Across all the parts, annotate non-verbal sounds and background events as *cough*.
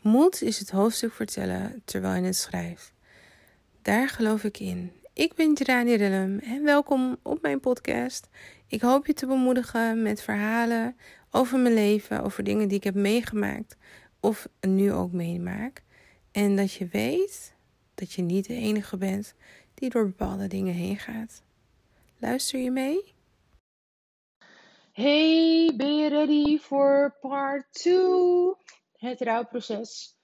Moed is het hoofdstuk vertellen terwijl je het schrijft. Daar geloof ik in. Ik ben Jirani Rillem en welkom op mijn podcast. Ik hoop je te bemoedigen met verhalen over mijn leven, over dingen die ik heb meegemaakt of nu ook meemaak. En dat je weet dat je niet de enige bent die door bepaalde dingen heen gaat. Luister je mee? Hey, ben je ready voor part 2? Het rouwproces.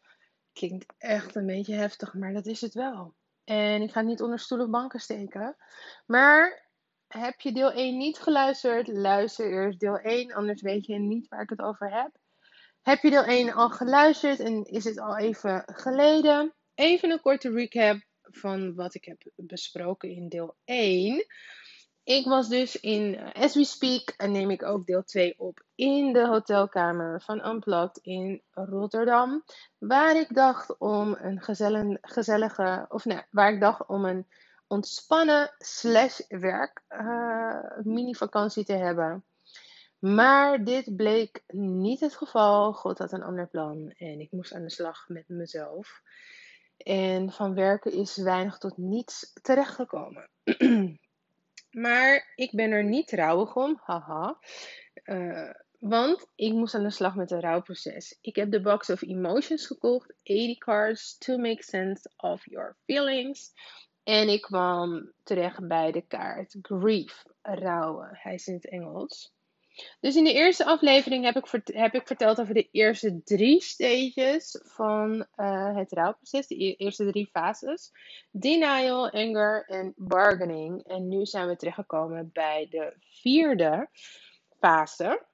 Klinkt echt een beetje heftig, maar dat is het wel. En ik ga het niet onder stoel of banken steken. Maar heb je deel 1 niet geluisterd? Luister eerst deel 1, anders weet je niet waar ik het over heb. Heb je deel 1 al geluisterd en is het al even geleden? Even een korte recap van wat ik heb besproken in deel 1. Ik was dus in eh, As We Speak en neem ik ook deel 2 op in de hotelkamer van Unplugged in Rotterdam. Waar ik dacht om een gezellige, of nee, waar ik dacht om een ontspannen slash werk uh, mini vakantie te hebben. Maar dit bleek niet het geval. God had een ander plan en ik moest aan de slag met mezelf. En van werken is weinig tot niets terechtgekomen. *clears throat* maar ik ben er niet rouwig om, haha. Uh, want ik moest aan de slag met een rouwproces. Ik heb de Box of Emotions gekocht, 80 cards to make sense of your feelings. En ik kwam terecht bij de kaart Grief, rouwen. Hij is in het Engels. Dus in de eerste aflevering heb ik, heb ik verteld over de eerste drie stages van uh, het rouwproces. De e-, eerste drie fases. Denial, anger en bargaining. En nu zijn we terechtgekomen bij de vierde fase.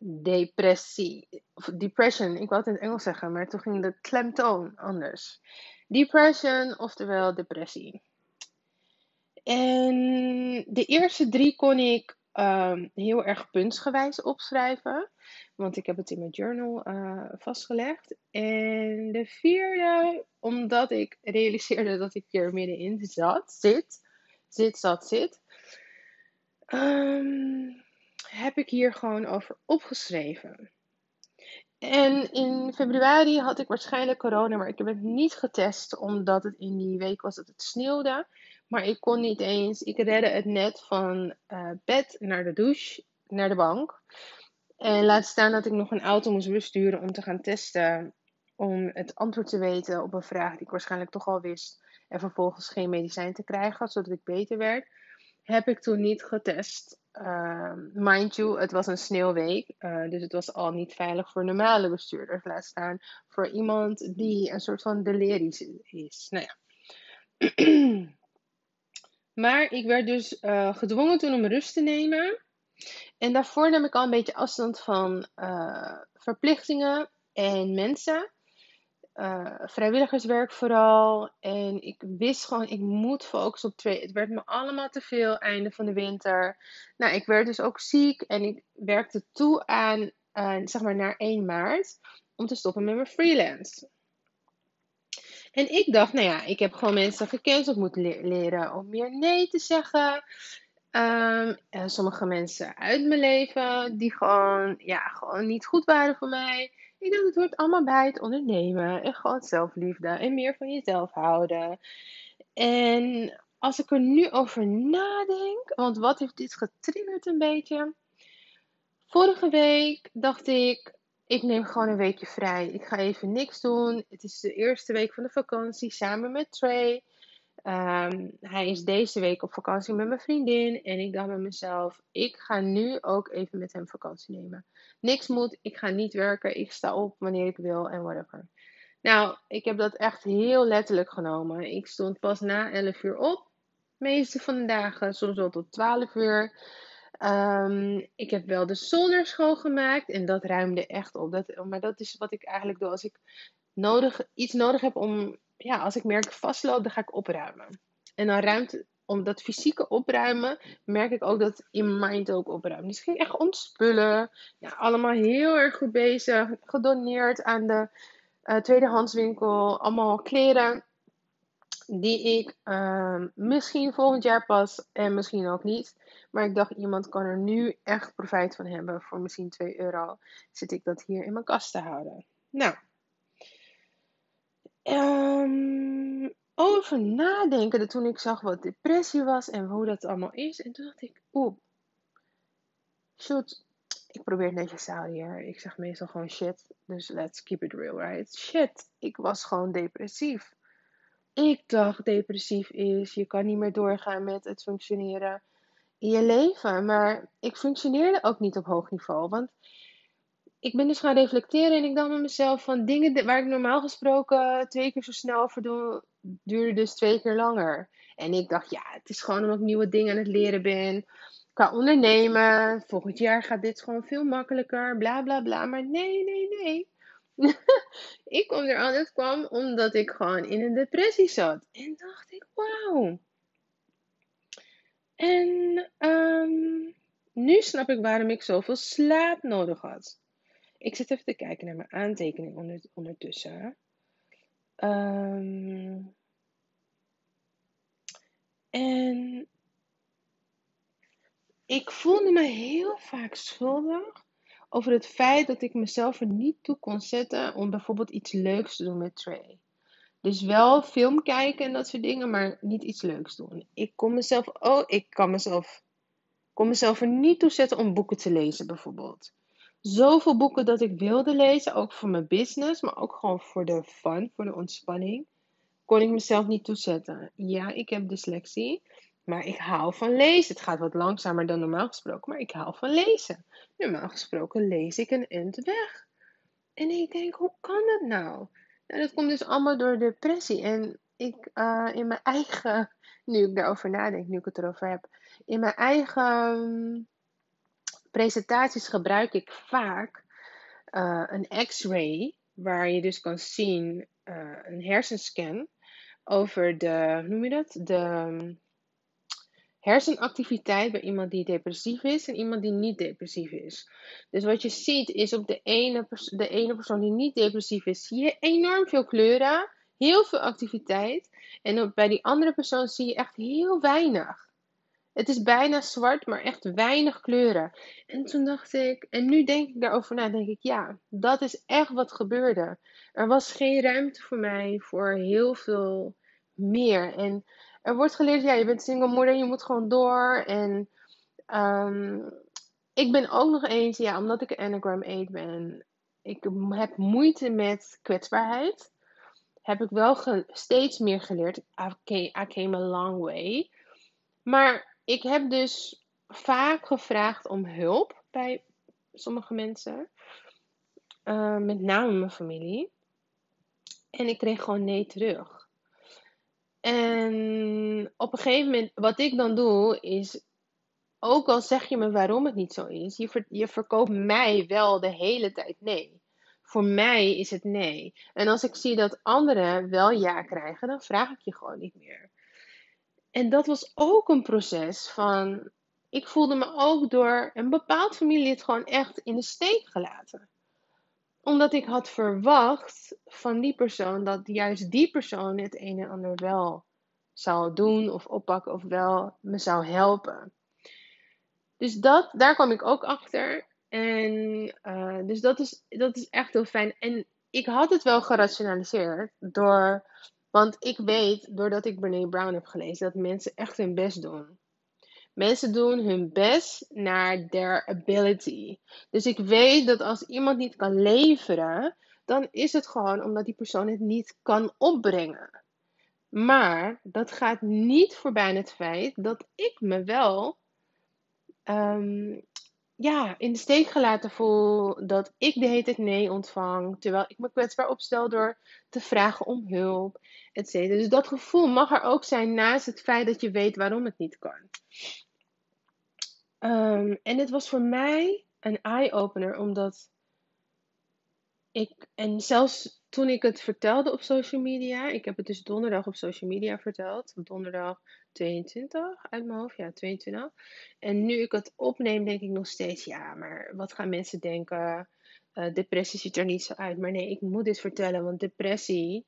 Depressie. Of depression. Ik wou het in het Engels zeggen, maar toen ging de klemtoon anders. Depression, oftewel depressie. En de eerste drie kon ik um, heel erg puntsgewijs opschrijven. Want ik heb het in mijn journal uh, vastgelegd. En de vierde, omdat ik realiseerde dat ik hier middenin zat, zit, zit, zat, zit. Um, heb ik hier gewoon over opgeschreven. En in februari had ik waarschijnlijk corona, maar ik heb het niet getest omdat het in die week was dat het sneeuwde. Maar ik kon niet eens. Ik redde het net van uh, bed naar de douche, naar de bank. En laat staan dat ik nog een auto moest besturen om te gaan testen. Om het antwoord te weten op een vraag die ik waarschijnlijk toch al wist. En vervolgens geen medicijn te krijgen, zodat ik beter werd. Heb ik toen niet getest. Uh, mind you, het was een sneeuwweek. Uh, dus het was al niet veilig voor normale bestuurders. Laat staan voor iemand die een soort van delirisch is. Nou ja. *clears throat* Maar ik werd dus uh, gedwongen toen om rust te nemen. En daarvoor nam ik al een beetje afstand van uh, verplichtingen en mensen. Uh, vrijwilligerswerk vooral. En ik wist gewoon, ik moet focussen op twee. Het werd me allemaal te veel einde van de winter. Nou, ik werd dus ook ziek en ik werkte toe aan, zeg maar, naar 1 maart om te stoppen met mijn freelance. En ik dacht, nou ja, ik heb gewoon mensen gekend. Ik moet leren om meer nee te zeggen. Um, en sommige mensen uit mijn leven die gewoon, ja, gewoon niet goed waren voor mij. Ik dacht, het hoort allemaal bij het ondernemen. En gewoon zelfliefde. En meer van jezelf houden. En als ik er nu over nadenk, want wat heeft dit getriggerd een beetje? Vorige week dacht ik, ik neem gewoon een weekje vrij. Ik ga even niks doen. Het is de eerste week van de vakantie samen met Trey. Um, hij is deze week op vakantie met mijn vriendin. En ik dacht bij mezelf: ik ga nu ook even met hem vakantie nemen. Niks moet. Ik ga niet werken. Ik sta op wanneer ik wil en whatever. Nou, ik heb dat echt heel letterlijk genomen. Ik stond pas na 11 uur op. meeste van de dagen, soms wel tot 12 uur. Um, ik heb wel de zolder schoongemaakt en dat ruimde echt op. Dat, maar dat is wat ik eigenlijk doe als ik nodig, iets nodig heb om, ja, als ik merk vastloop, dan ga ik opruimen. En dan ruimt, om dat fysieke opruimen, merk ik ook dat in mind ook opruimen. Dus ik ging echt ontspullen. Ja, allemaal heel erg goed bezig. Gedoneerd aan de uh, tweedehandswinkel. Allemaal kleren die ik ehm, misschien volgend jaar pas en misschien ook niet. Maar ik dacht, iemand kan er nu echt profijt van hebben. Voor misschien 2 euro zit ik dat hier in mijn kast te houden. Nou, um, over nadenken toen ik zag wat depressie was en hoe dat allemaal is. En toen dacht ik, oeh, shoot, ik probeer het netjes houden hier. Ik zeg meestal gewoon shit, dus let's keep it real, right? Shit, ik was gewoon depressief. Ik dacht depressief is, je kan niet meer doorgaan met het functioneren in je leven. Maar ik functioneerde ook niet op hoog niveau, want ik ben dus gaan reflecteren en ik dacht met mezelf van dingen waar ik normaal gesproken twee keer zo snel over doe, duurde dus twee keer langer. En ik dacht, ja, het is gewoon omdat ik nieuwe dingen aan het leren ben. Qua ondernemen, volgend jaar gaat dit gewoon veel makkelijker, bla bla bla. Maar nee, nee, nee. *laughs* ik kom er altijd kwam omdat ik gewoon in een depressie zat. En dacht ik, wauw. En um, nu snap ik waarom ik zoveel slaap nodig had. Ik zit even te kijken naar mijn aantekening ondertussen. Um, en ik voelde me heel vaak schuldig over het feit dat ik mezelf er niet toe kon zetten om bijvoorbeeld iets leuks te doen met Trey. Dus wel film kijken en dat soort dingen, maar niet iets leuks doen. Ik kon mezelf, oh, ik kan mezelf, kon mezelf er niet toe zetten om boeken te lezen bijvoorbeeld zoveel boeken dat ik wilde lezen, ook voor mijn business, maar ook gewoon voor de fun, voor de ontspanning, kon ik mezelf niet toezetten. Ja, ik heb dyslexie, maar ik hou van lezen. Het gaat wat langzamer dan normaal gesproken, maar ik hou van lezen. Normaal gesproken lees ik een end weg. En ik denk, hoe kan dat nou? Nou, dat komt dus allemaal door depressie. En ik uh, in mijn eigen, *laughs* nu ik daarover nadenk, nu ik het erover heb, in mijn eigen presentaties gebruik ik vaak uh, een X-ray, waar je dus kan zien uh, een hersenscan over de, noem je dat? De um, hersenactiviteit bij iemand die depressief is en iemand die niet depressief is. Dus wat je ziet is op de ene, de ene persoon die niet depressief is, zie je enorm veel kleuren, heel veel activiteit. En op, bij die andere persoon zie je echt heel weinig. Het is bijna zwart, maar echt weinig kleuren. En toen dacht ik, en nu denk ik daarover na, denk ik, ja, dat is echt wat gebeurde. Er was geen ruimte voor mij voor heel veel meer. En er wordt geleerd, ja, je bent single moeder, je moet gewoon door. En um, ik ben ook nog eens, ja, omdat ik een Enneagram 8 ben, ik heb moeite met kwetsbaarheid. Heb ik wel steeds meer geleerd. I came a long way. Maar ik heb dus vaak gevraagd om hulp bij sommige mensen. Uh, met name mijn familie. En ik kreeg gewoon nee terug. En op een gegeven moment, wat ik dan doe, is. Ook al zeg je me waarom het niet zo is, je verkoopt mij wel de hele tijd nee. Voor mij is het nee. En als ik zie dat anderen wel ja krijgen, dan vraag ik je gewoon niet meer. En dat was ook een proces van. Ik voelde me ook door een bepaald familielid gewoon echt in de steek gelaten. Omdat ik had verwacht van die persoon dat juist die persoon het een en ander wel zou doen of oppakken of wel me zou helpen. Dus dat, daar kwam ik ook achter. En uh, dus dat is, dat is echt heel fijn. En ik had het wel gerationaliseerd door want ik weet, doordat ik Brene Brown heb gelezen, dat mensen echt hun best doen. Mensen doen hun best naar their ability. Dus ik weet dat als iemand niet kan leveren, dan is het gewoon omdat die persoon het niet kan opbrengen. Maar dat gaat niet voorbij het feit dat ik me wel um, ja, in de steek gelaten voel. Dat ik de hele tijd nee ontvang. Terwijl ik me kwetsbaar opstel door te vragen om hulp, etc. Dus dat gevoel mag er ook zijn naast het feit dat je weet waarom het niet kan. Um, en het was voor mij een eye-opener, omdat ik, en zelfs toen ik het vertelde op social media, ik heb het dus donderdag op social media verteld, donderdag 22 uit mijn hoofd, ja 22. En nu ik het opneem, denk ik nog steeds, ja, maar wat gaan mensen denken? Uh, depressie ziet er niet zo uit. Maar nee, ik moet dit vertellen, want depressie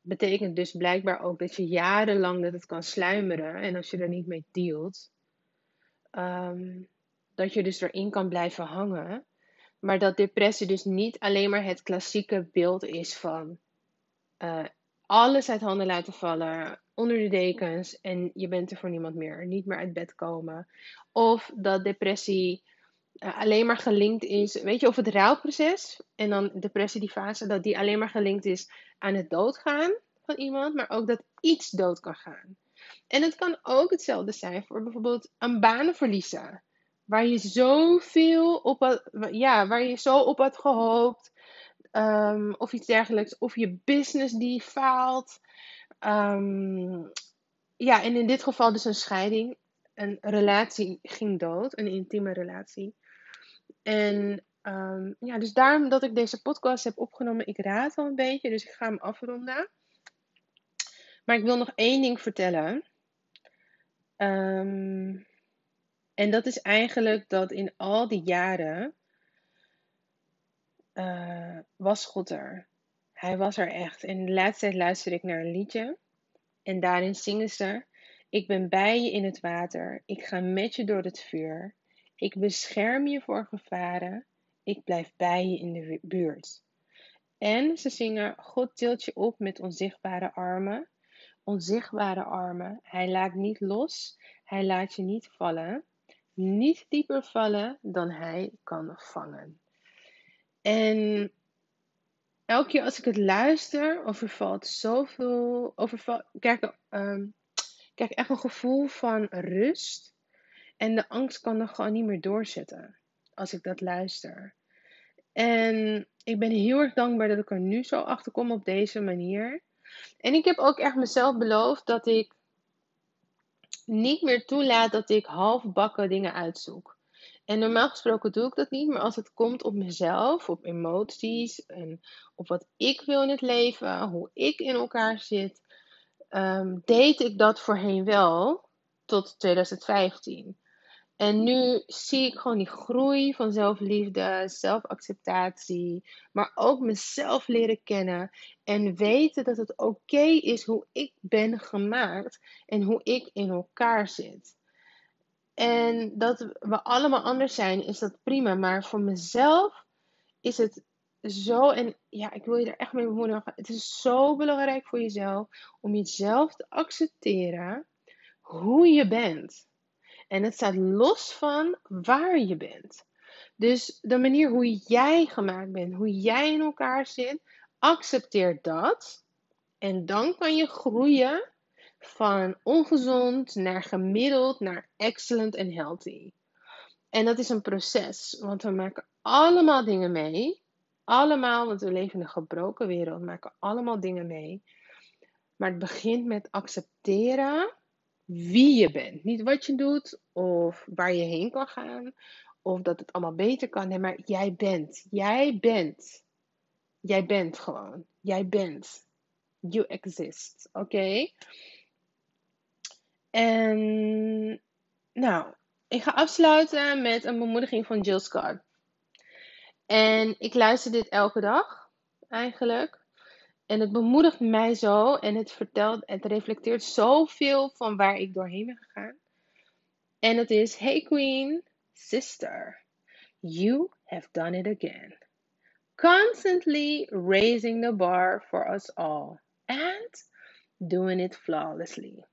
betekent dus blijkbaar ook dat je jarenlang dat het kan sluimeren. En als je er niet mee dealt, ehm, dat je dus erin kan blijven hangen. Maar dat depressie dus niet alleen maar het klassieke beeld is van uh, alles uit handen laten vallen, onder de dekens en je bent er voor niemand meer. Niet meer uit bed komen. Of dat depressie uh, alleen maar gelinkt is, weet je, of het rouwproces en dan depressie, die fase, dat die alleen maar gelinkt is aan het doodgaan van iemand, maar ook dat iets dood kan gaan. En het kan ook hetzelfde zijn voor bijvoorbeeld een baan verliezen. Waar je zoveel op had, ja, waar je zo op had gehoopt. Um, of iets dergelijks. Of je business die faalt. Um, ja, en in dit geval dus een scheiding. Een relatie ging dood. Een intieme relatie. En um, ja, dus daarom dat ik deze podcast heb opgenomen. Ik raad wel een beetje, dus ik ga hem afronden. Maar ik wil nog één ding vertellen. Um, en dat is eigenlijk dat in al die jaren uh, was God er. Hij was er echt. En de laatste tijd luisterde ik naar een liedje. En daarin zingen ze: Ik ben bij je in het water. Ik ga met je door het vuur. Ik bescherm je voor gevaren. Ik blijf bij je in de buurt. En ze zingen: God tilt je op met onzichtbare armen. Onzichtbare armen. Hij laat niet los. Hij laat je niet vallen niet dieper vallen dan hij kan vangen. En elke keer als ik het luister, overvalt zoveel. Overvalt, kijk, um, echt een gevoel van rust. En de angst kan er gewoon niet meer doorzetten als ik dat luister. En ik ben heel erg dankbaar dat ik er nu zo achter kom op deze manier. En ik heb ook echt mezelf beloofd dat ik niet meer toelaat dat ik halfbakken dingen uitzoek. En normaal gesproken doe ik dat niet, maar als het komt op mezelf, op emoties en op wat ik wil in het leven, hoe ik in elkaar zit, um, deed ik dat voorheen wel tot 2015. En nu zie ik gewoon die groei van zelfliefde, zelfacceptatie, maar ook mezelf leren kennen en weten dat het oké is hoe ik ben gemaakt en hoe ik in elkaar zit. En dat we allemaal anders zijn, is dat prima, maar voor mezelf is het zo, en ja, ik wil je er echt mee bemoedigen. Het is zo belangrijk voor jezelf om jezelf te accepteren hoe je bent. En het staat los van waar je bent. Dus de manier hoe jij gemaakt bent, hoe jij in elkaar zit, accepteer dat. En dan kan je groeien van ongezond naar gemiddeld naar excellent en healthy. En dat is een proces, want we maken allemaal dingen mee. Allemaal, want we leven in een gebroken wereld, maken allemaal dingen mee. Maar het begint met accepteren wie je bent. Niet wat je doet of waar je heen kan gaan of dat het allemaal beter kan. Nee, maar jij bent. Jij bent. Jij bent gewoon. Jij bent. You exist. Oké? En nou, ik ga afsluiten met een bemoediging van Jill Scott. En ik luister dit elke dag eigenlijk. En het bemoedigt mij zo en het vertelt, het reflecteert zoveel van waar ik doorheen ben gegaan. En het is: Hey Queen, sister, you have done it again. Constantly raising the bar for us all and doing it flawlessly.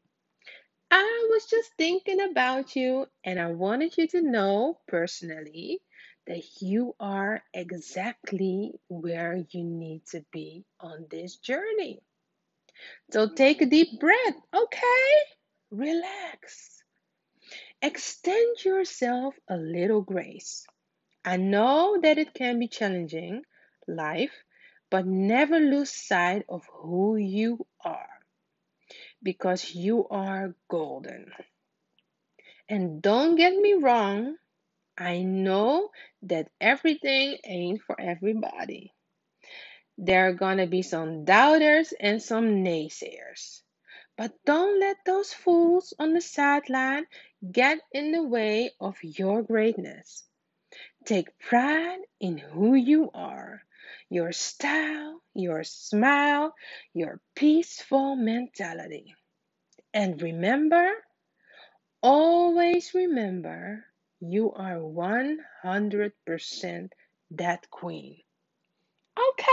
Was just thinking about you and I wanted you to know personally that you are exactly where you need to be on this journey. So take a deep breath, okay? Relax. Extend yourself a little grace. I know that it can be challenging, life, but never lose sight of who you are because you are golden. And don't get me wrong, I know that everything ain't for everybody. There are gonna be some doubters and some naysayers. But don't let those fools on the sideline get in the way of your greatness. Take pride in who you are. Your style, your smile, your peaceful mentality. And remember, always remember, you are 100% that queen. Oké.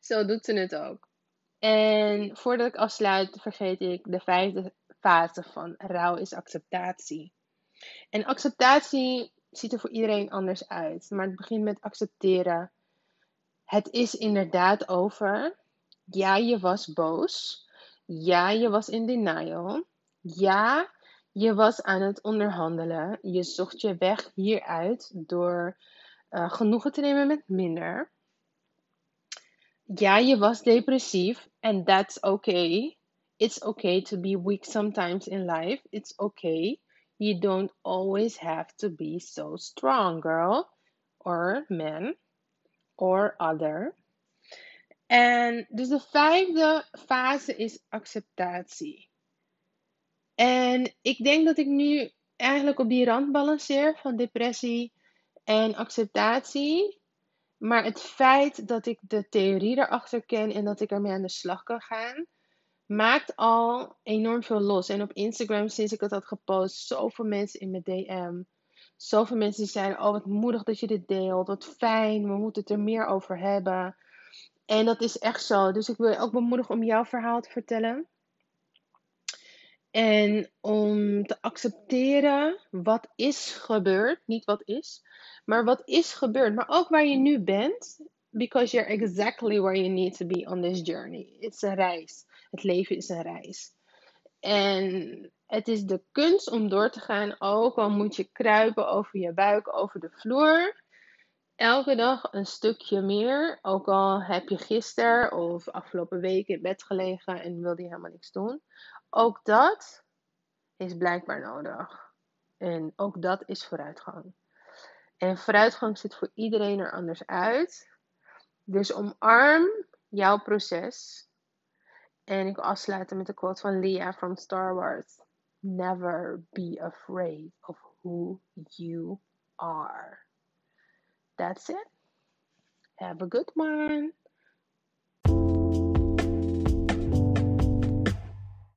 Zo *laughs* doet ze het ook. En voordat ik afsluit, vergeet ik de vijfde fase van rouw is acceptatie. En acceptatie ziet er voor iedereen anders uit. Maar het begint met accepteren. Het is inderdaad over. Ja, je was boos. Ja, je was in denial. Ja, je was aan het onderhandelen. Je zocht je weg hieruit door uh, genoegen te nemen met minder. Ja, je was depressief. And that's okay. It's okay to be weak sometimes in life. It's okay. You don't always have to be so strong, girl, or man, or other. En dus de vijfde fase is acceptatie. En ik denk dat ik nu eigenlijk op die rand balanceer van depressie en acceptatie. Maar het feit dat ik de theorie erachter ken en dat ik ermee aan de slag kan gaan, maakt al enorm veel los. En op Instagram, sinds ik het had gepost, zoveel mensen in mijn DM. Zoveel mensen die zeiden: Oh, wat moedig dat je dit deelt. Wat fijn, we moeten het er meer over hebben. En dat is echt zo. Dus ik wil je ook bemoedigen om jouw verhaal te vertellen. En om te accepteren wat is gebeurd. Niet wat is, maar wat is gebeurd. Maar ook waar je nu bent. Because you're exactly where you need to be on this journey. It's een reis. Het leven is een reis. En het is de kunst om door te gaan, ook al moet je kruipen over je buik, over de vloer. Elke dag een stukje meer. Ook al heb je gisteren of afgelopen week in bed gelegen en wilde je helemaal niks doen. Ook dat is blijkbaar nodig. En ook dat is vooruitgang. En vooruitgang zit voor iedereen er anders uit. Dus omarm jouw proces. En ik wil afsluiten met de quote van Leia from Star Wars. Never be afraid of who you are. That's it. Have a good one.